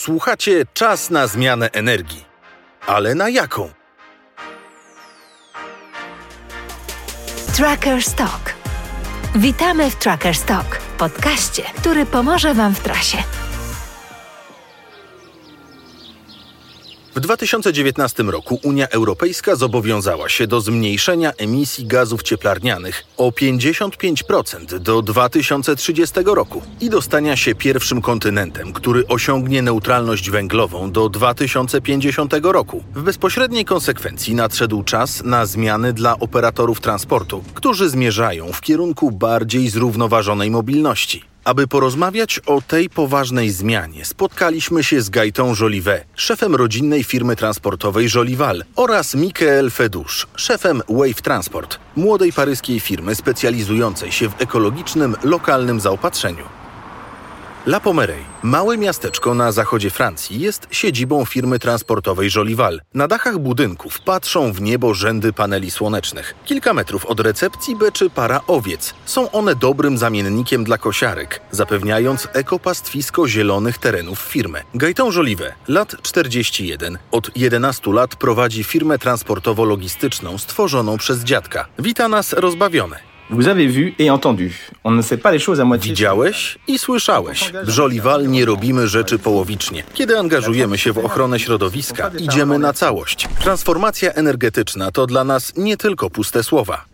Słuchacie Czas na zmianę energii. Ale na jaką? Tracker Stock. Witamy w Tracker Stock, podcaście, który pomoże Wam w trasie. W 2019 roku Unia Europejska zobowiązała się do zmniejszenia emisji gazów cieplarnianych o 55% do 2030 roku i do stania się pierwszym kontynentem, który osiągnie neutralność węglową do 2050 roku. W bezpośredniej konsekwencji nadszedł czas na zmiany dla operatorów transportu, którzy zmierzają w kierunku bardziej zrównoważonej mobilności. Aby porozmawiać o tej poważnej zmianie, spotkaliśmy się z Gaitą Jolivet, szefem rodzinnej firmy transportowej Jolival oraz Michael Fedusz, szefem Wave Transport, młodej paryskiej firmy specjalizującej się w ekologicznym, lokalnym zaopatrzeniu. La Pomerey, małe miasteczko na zachodzie Francji, jest siedzibą firmy transportowej Jolival. Na dachach budynków patrzą w niebo rzędy paneli słonecznych. Kilka metrów od recepcji beczy para owiec. Są one dobrym zamiennikiem dla kosiarek, zapewniając ekopastwisko zielonych terenów firmy. Gaetan Jolivet, lat 41, od 11 lat prowadzi firmę transportowo-logistyczną stworzoną przez dziadka. Wita nas rozbawiony. Vous avez vu et entendu. On ne fait pas les choses à moitié. Widziałeś i słyszałeś. W Żoliwal nie robimy rzeczy połowicznie. Kiedy angażujemy się w ochronę środowiska, idziemy na całość. Transformacja energetyczna to dla nas nie tylko puste słowa.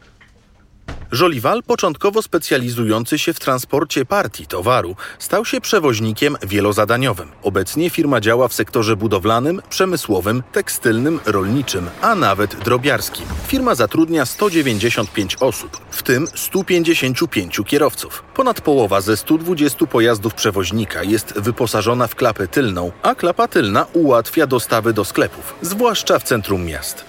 Żoliwal, początkowo specjalizujący się w transporcie partii towaru, stał się przewoźnikiem wielozadaniowym. Obecnie firma działa w sektorze budowlanym, przemysłowym, tekstylnym, rolniczym, a nawet drobiarskim. Firma zatrudnia 195 osób, w tym 155 kierowców. Ponad połowa ze 120 pojazdów przewoźnika jest wyposażona w klapę tylną, a klapa tylna ułatwia dostawy do sklepów, zwłaszcza w centrum miast.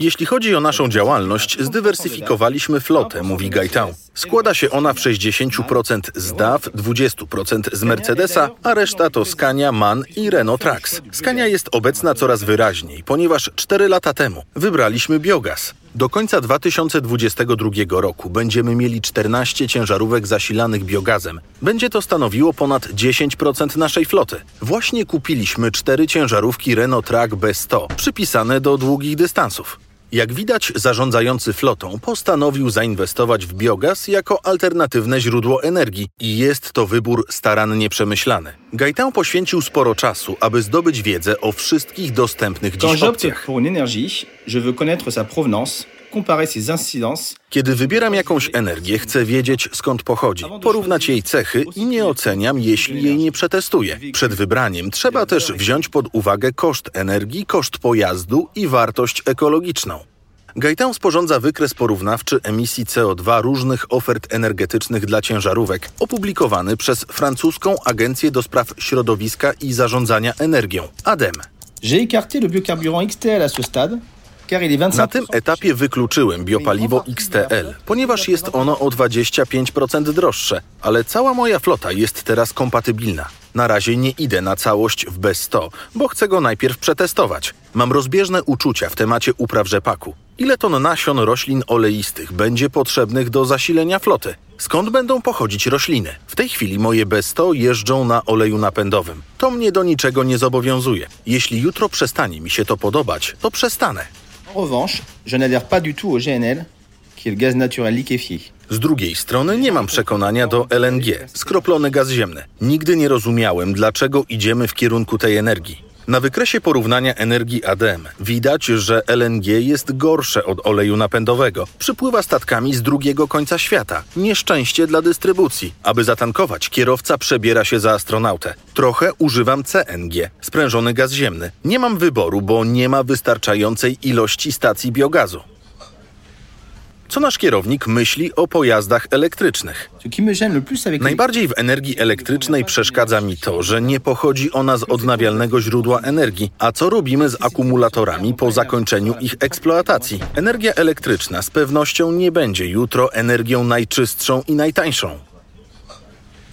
Jeśli chodzi o naszą działalność, zdywersyfikowaliśmy flotę, mówi Gaetan. Składa się ona w 60% z DAF, 20% z Mercedesa, a reszta to Scania, MAN i Renault Trax. Scania jest obecna coraz wyraźniej, ponieważ 4 lata temu wybraliśmy biogaz. Do końca 2022 roku będziemy mieli 14 ciężarówek zasilanych biogazem. Będzie to stanowiło ponad 10% naszej floty. Właśnie kupiliśmy cztery ciężarówki Renault Track B100, przypisane do długich dystansów. Jak widać, zarządzający flotą postanowił zainwestować w biogaz jako alternatywne źródło energii i jest to wybór starannie przemyślany. Gaetan poświęcił sporo czasu, aby zdobyć wiedzę o wszystkich dostępnych Quand dziś j'opte opcjach. pour une énergie, je veux connaître sa provenance, comparer ses incidences Kiedy wybieram jakąś energię, chcę wiedzieć skąd pochodzi, porównać jej cechy i nie oceniam, jeśli jej nie przetestuję. Przed wybraniem trzeba też wziąć pod uwagę koszt energii, koszt pojazdu i wartość ekologiczną. Gaetan sporządza wykres porównawczy emisji CO2 różnych ofert energetycznych dla ciężarówek, opublikowany przez francuską Agencję do Spraw Środowiska i Zarządzania Energią, ADEME. J'ai écarté le biocarburant XTL à ce stade, car il est 25% Na tym etapie wykluczyłem biopaliwo XTL, ponieważ jest ono o 25% droższe, ale cała moja flota jest teraz kompatybilna. Na razie nie idę na całość w B100, bo chcę go najpierw przetestować. Mam rozbieżne uczucia w temacie upraw rzepaku. Ile ton nasion roślin oleistych będzie potrzebnych do zasilenia floty? Skąd będą pochodzić rośliny? W tej chwili moje B100 jeżdżą na oleju napędowym. To mnie do niczego nie zobowiązuje. Jeśli jutro przestanie mi się to podobać, to przestanę. Revanche, je n'adhère pas du tout au GNL, qui est le gaz naturel liquéfié. Z drugiej strony nie mam przekonania do LNG, skroplony gaz ziemny. Nigdy nie rozumiałem, dlaczego idziemy w kierunku tej energii. Na wykresie porównania energii ADM widać, że LNG jest gorsze od oleju napędowego. Przypływa statkami z drugiego końca świata. Nieszczęście dla dystrybucji. Aby zatankować, kierowca przebiera się za astronautę. Trochę używam CNG, sprężony gaz ziemny. Nie mam wyboru, bo nie ma wystarczającej ilości stacji biogazu. Co nasz kierownik myśli o pojazdach elektrycznych? Najbardziej w energii elektrycznej przeszkadza mi to, że nie pochodzi ona z odnawialnego źródła energii. A co robimy z akumulatorami po zakończeniu ich eksploatacji? Energia elektryczna z pewnością nie będzie jutro energią najczystszą i najtańszą.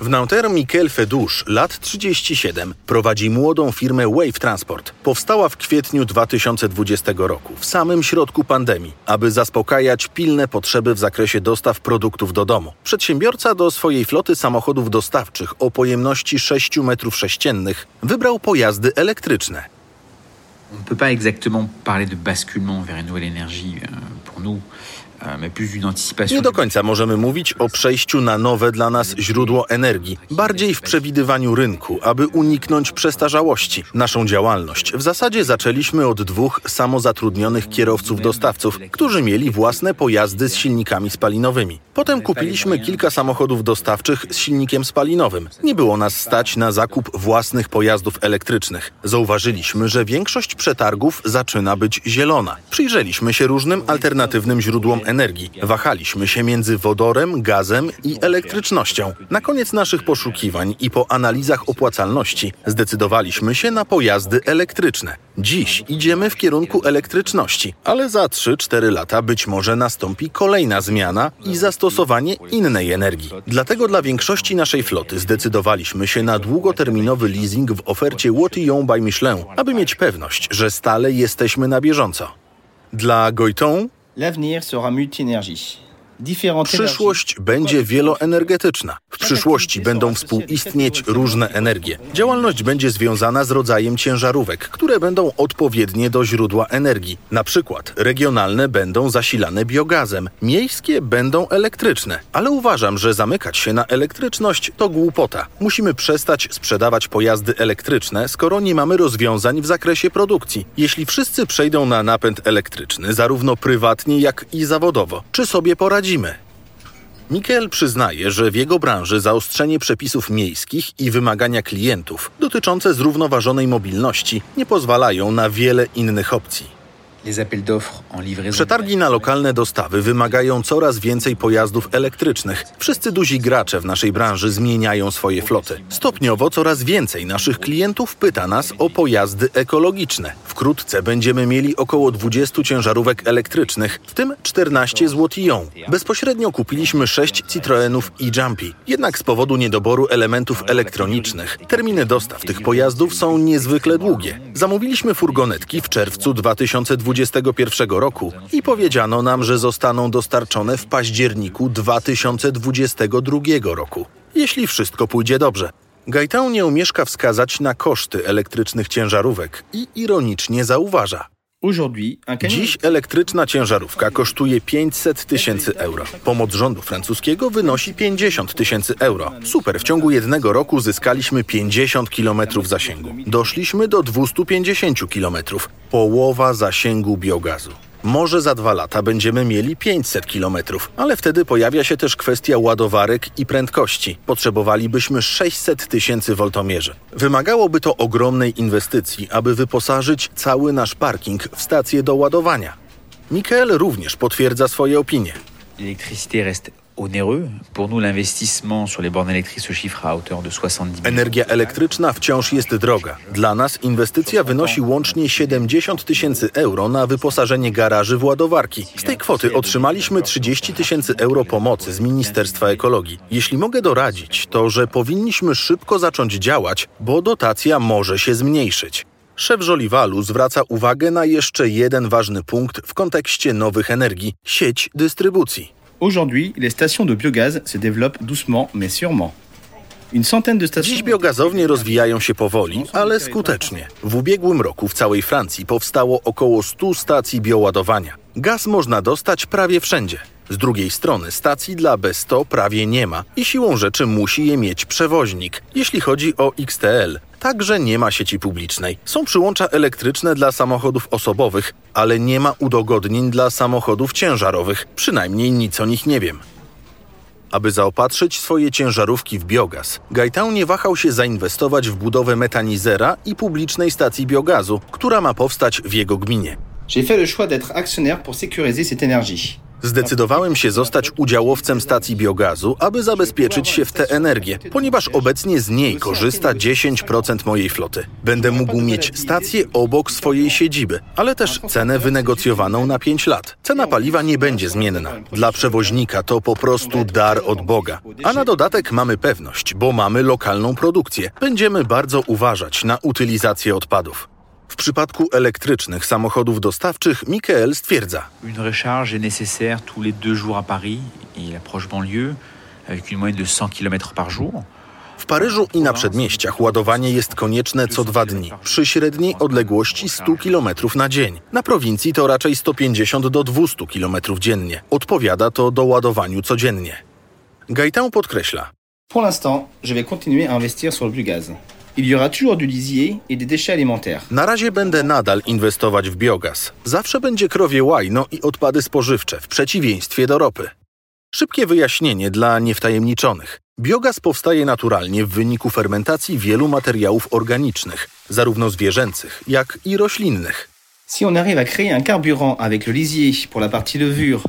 W Nanterre Michael Fedouche, lat 37, prowadzi młodą firmę Wave Transport. Powstała w kwietniu 2020 roku, w samym środku pandemii, aby zaspokajać pilne potrzeby w zakresie dostaw produktów do domu. Przedsiębiorca do swojej floty samochodów dostawczych o pojemności 6 m3 wybrał pojazdy elektryczne. On ne peut pas exactement parler de basculement vers une nouvelle énergie euh, pour nous. Nie do końca możemy mówić o przejściu na nowe dla nas źródło energii, bardziej w przewidywaniu rynku, aby uniknąć przestarzałości. Naszą działalność w zasadzie zaczęliśmy od dwóch samozatrudnionych kierowców dostawców, którzy mieli własne pojazdy z silnikami spalinowymi. Potem kupiliśmy kilka samochodów dostawczych z silnikiem spalinowym. Nie było nas stać na zakup własnych pojazdów elektrycznych. Zauważyliśmy, że większość przetargów zaczyna być zielona. Przyjrzeliśmy się różnym alternatywnym źródłom energii energii. Wahaliśmy się między wodorem, gazem i elektrycznością. Na koniec naszych poszukiwań i po analizach opłacalności zdecydowaliśmy się na pojazdy elektryczne. Dziś idziemy w kierunku elektryczności, ale za 3-4 lata być może nastąpi kolejna zmiana i zastosowanie innej energii. Dlatego dla większości naszej floty zdecydowaliśmy się na długoterminowy leasing w ofercie Watillon by Michelin, aby mieć pewność, że stale jesteśmy na bieżąco. Dla Goiton L'avenir sera multi-énergie. Przyszłość będzie wieloenergetyczna. W przyszłości będą współistnieć różne energie. Działalność będzie związana z rodzajem ciężarówek, które będą odpowiednie do źródła energii. Na przykład regionalne będą zasilane biogazem, miejskie będą elektryczne. Ale uważam, że zamykać się na elektryczność to głupota. Musimy przestać sprzedawać pojazdy elektryczne, skoro nie mamy rozwiązań w zakresie produkcji. Jeśli wszyscy przejdą na napęd elektryczny, zarówno prywatnie, jak i zawodowo, czy sobie poradzimy? Poradzimy. Przyznaje, że w jego branży zaostrzenie przepisów miejskich i wymagania klientów dotyczące zrównoważonej mobilności nie pozwalają na wiele innych opcji. Przetargi na lokalne dostawy wymagają coraz więcej pojazdów elektrycznych. Wszyscy duzi gracze w naszej branży zmieniają swoje floty. Stopniowo coraz więcej naszych klientów pyta nas o pojazdy ekologiczne. Wkrótce będziemy mieli około 20 ciężarówek elektrycznych, w tym 14 z Łotillon. Bezpośrednio kupiliśmy 6 Citroenów i Jumpy. Jednak z powodu niedoboru elementów elektronicznych terminy dostaw tych pojazdów są niezwykle długie. Zamówiliśmy furgonetki w czerwcu 2020 2021 roku i powiedziano nam, że zostaną dostarczone w październiku 2022 roku, jeśli wszystko pójdzie dobrze. Gaetan nie umieszka wskazać na koszty elektrycznych ciężarówek i ironicznie zauważa. Dziś elektryczna ciężarówka kosztuje 500 tysięcy euro. Pomoc rządu francuskiego wynosi 50 tysięcy euro. Super, w ciągu jednego roku zyskaliśmy 50 kilometrów zasięgu. Doszliśmy do 250 kilometrów. Połowa zasięgu biogazu. Może za dwa lata będziemy mieli 500 km, ale wtedy pojawia się też kwestia ładowarek i prędkości. Potrzebowalibyśmy 600 tysięcy voltomierzy. Wymagałoby to ogromnej inwestycji, aby wyposażyć cały nasz parking w stację do ładowania. Mikael również potwierdza swoje opinie. Onéreux. Pour nous, l'investissement sur les bornes électriques se chiffre à hauteur de 70 Energia elektryczna wciąż jest droga. Dla nas inwestycja wynosi łącznie 70 tysięcy euro na wyposażenie garaży w ładowarki. Z tej kwoty otrzymaliśmy 30 tysięcy euro pomocy z Ministerstwa Ekologii. Jeśli mogę doradzić, to że powinniśmy szybko zacząć działać, bo dotacja może się zmniejszyć. Szef Żoliwalu zwraca uwagę na jeszcze jeden ważny punkt w kontekście nowych energii sieć dystrybucji. Aujourd'hui, les stations de biogaz se développent doucement mais sûrement. Dziś biogazownie rozwijają się powoli, ale skutecznie. W ubiegłym roku w całej Francji powstało około 100 stacji bioładowania. Gaz można dostać prawie wszędzie. Z drugiej strony stacji dla B100 prawie nie ma i siłą rzeczy musi je mieć przewoźnik. Jeśli chodzi o XTL, także nie ma sieci publicznej. Są przyłącza elektryczne dla samochodów osobowych, ale nie ma udogodnień dla samochodów ciężarowych. Przynajmniej nic o nich nie wiem. Aby zaopatrzyć swoje ciężarówki w biogaz, Gaetan nie wahał się zainwestować w budowę metanizera i publicznej stacji biogazu, która ma powstać w jego gminie. J'ai fait le choix d'être actionnaire pour sécuriser cette énergie. Zdecydowałem się zostać udziałowcem stacji biogazu, aby zabezpieczyć się w tę energię, ponieważ obecnie z niej korzysta 10% mojej floty. Będę mógł mieć stację obok swojej siedziby, ale też cenę wynegocjowaną na 5 lat. Cena paliwa nie będzie zmienna. Dla przewoźnika to po prostu dar od Boga. A na dodatek mamy pewność, bo mamy lokalną produkcję. Będziemy bardzo uważać na utylizację odpadów. W przypadku elektrycznych samochodów dostawczych Michael stwierdza: Une recharge est nécessaire tous les deux jours à Paris et la proche banlieue, avec une moyenne de 100 km par jour. W Paryżu i na przedmieściach ładowanie jest konieczne co dwa dni, przy średniej odległości 100 km na dzień. Na prowincji to raczej 150 do 200 km dziennie. Odpowiada to doładowaniu codziennie. Gaetan podkreśla: Pour l'instant, je vais continuer à investir sur le biogaz. Il y aura toujours du lisier et des déchets alimentaires. Na razie będę nadal inwestować w biogaz. Zawsze będzie krowie łajno i odpady spożywcze, w przeciwieństwie do ropy. Szybkie wyjaśnienie dla niewtajemniczonych. Biogaz powstaje naturalnie w wyniku fermentacji wielu materiałów organicznych, zarówno zwierzęcych, jak i roślinnych. Si on arrive à créer un carburant avec le lisier pour la partie levure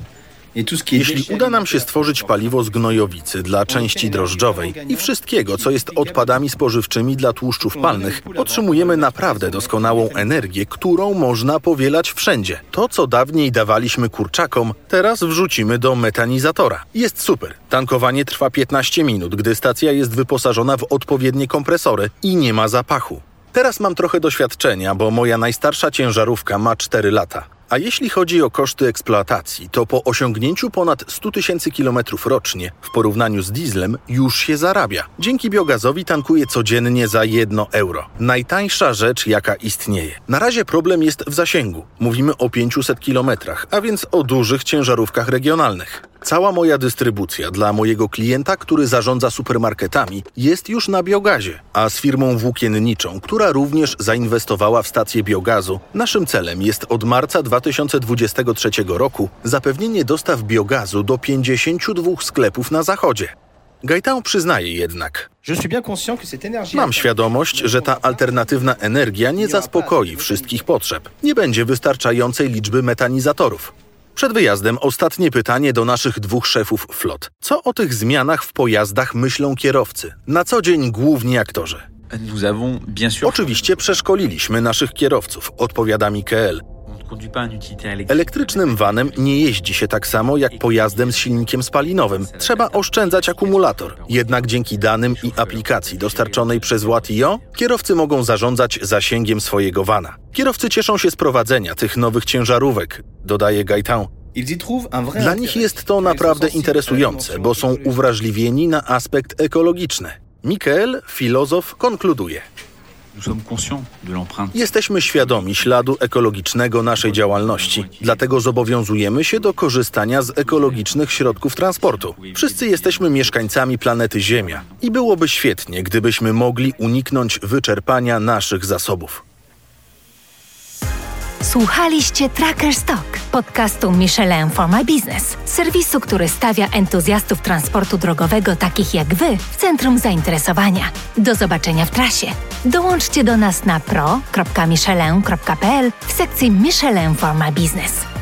Jeśli uda nam się stworzyć paliwo z gnojowicy dla części drożdżowej i wszystkiego, co jest odpadami spożywczymi dla tłuszczów palnych, otrzymujemy naprawdę doskonałą energię, którą można powielać wszędzie. To, co dawniej dawaliśmy kurczakom, teraz wrzucimy do metanizatora. Jest super. Tankowanie trwa 15 minut, gdy stacja jest wyposażona w odpowiednie kompresory i nie ma zapachu. Teraz mam trochę doświadczenia, bo moja najstarsza ciężarówka ma 4 lata. A jeśli chodzi o koszty eksploatacji, to po osiągnięciu ponad 100 tysięcy kilometrów rocznie w porównaniu z dieslem już się zarabia. Dzięki biogazowi tankuję codziennie za 1 euro. Najtańsza rzecz, jaka istnieje. Na razie problem jest w zasięgu. Mówimy o 500 kilometrach, a więc o dużych ciężarówkach regionalnych. Cała moja dystrybucja dla mojego klienta, który zarządza supermarketami, jest już na biogazie, a z firmą włókienniczą, która również zainwestowała w stację biogazu, naszym celem jest od marca 2023 roku zapewnienie dostaw biogazu do 52 sklepów na zachodzie. Gaetan przyznaje jednak, Mam świadomość, że ta alternatywna energia nie zaspokoi wszystkich potrzeb. Nie będzie wystarczającej liczby metanizatorów. Przed wyjazdem ostatnie pytanie do naszych dwóch szefów flot. Co o tych zmianach w pojazdach myślą kierowcy? Na co dzień główni aktorzy. Oczywiście przeszkoliliśmy naszych kierowców, odpowiada Mikael. Elektrycznym vanem nie jeździ się tak samo jak pojazdem z silnikiem spalinowym. Trzeba oszczędzać akumulator. Jednak dzięki danym i aplikacji dostarczonej przez Watio, kierowcy mogą zarządzać zasięgiem swojego vana. Kierowcy cieszą się z prowadzenia tych nowych ciężarówek, dodaje Gaetan. Y Dla nich jest to sont naprawdę interesujące, bo są uwrażliwieni na aspekt ekologiczny. Mikael, filozof, konkluduje. Jesteśmy świadomi śladu ekologicznego naszej działalności, dlatego zobowiązujemy się do korzystania z ekologicznych środków transportu. Wszyscy jesteśmy mieszkańcami planety Ziemia i byłoby świetnie, gdybyśmy mogli uniknąć wyczerpania naszych zasobów. Słuchaliście Tracker Stock, podcastu Michelin for My Business, serwisu, który stawia entuzjastów transportu drogowego takich jak Wy w centrum zainteresowania. Do zobaczenia w trasie. Dołączcie do nas na pro.michelin.pl w sekcji Michelin for My Business.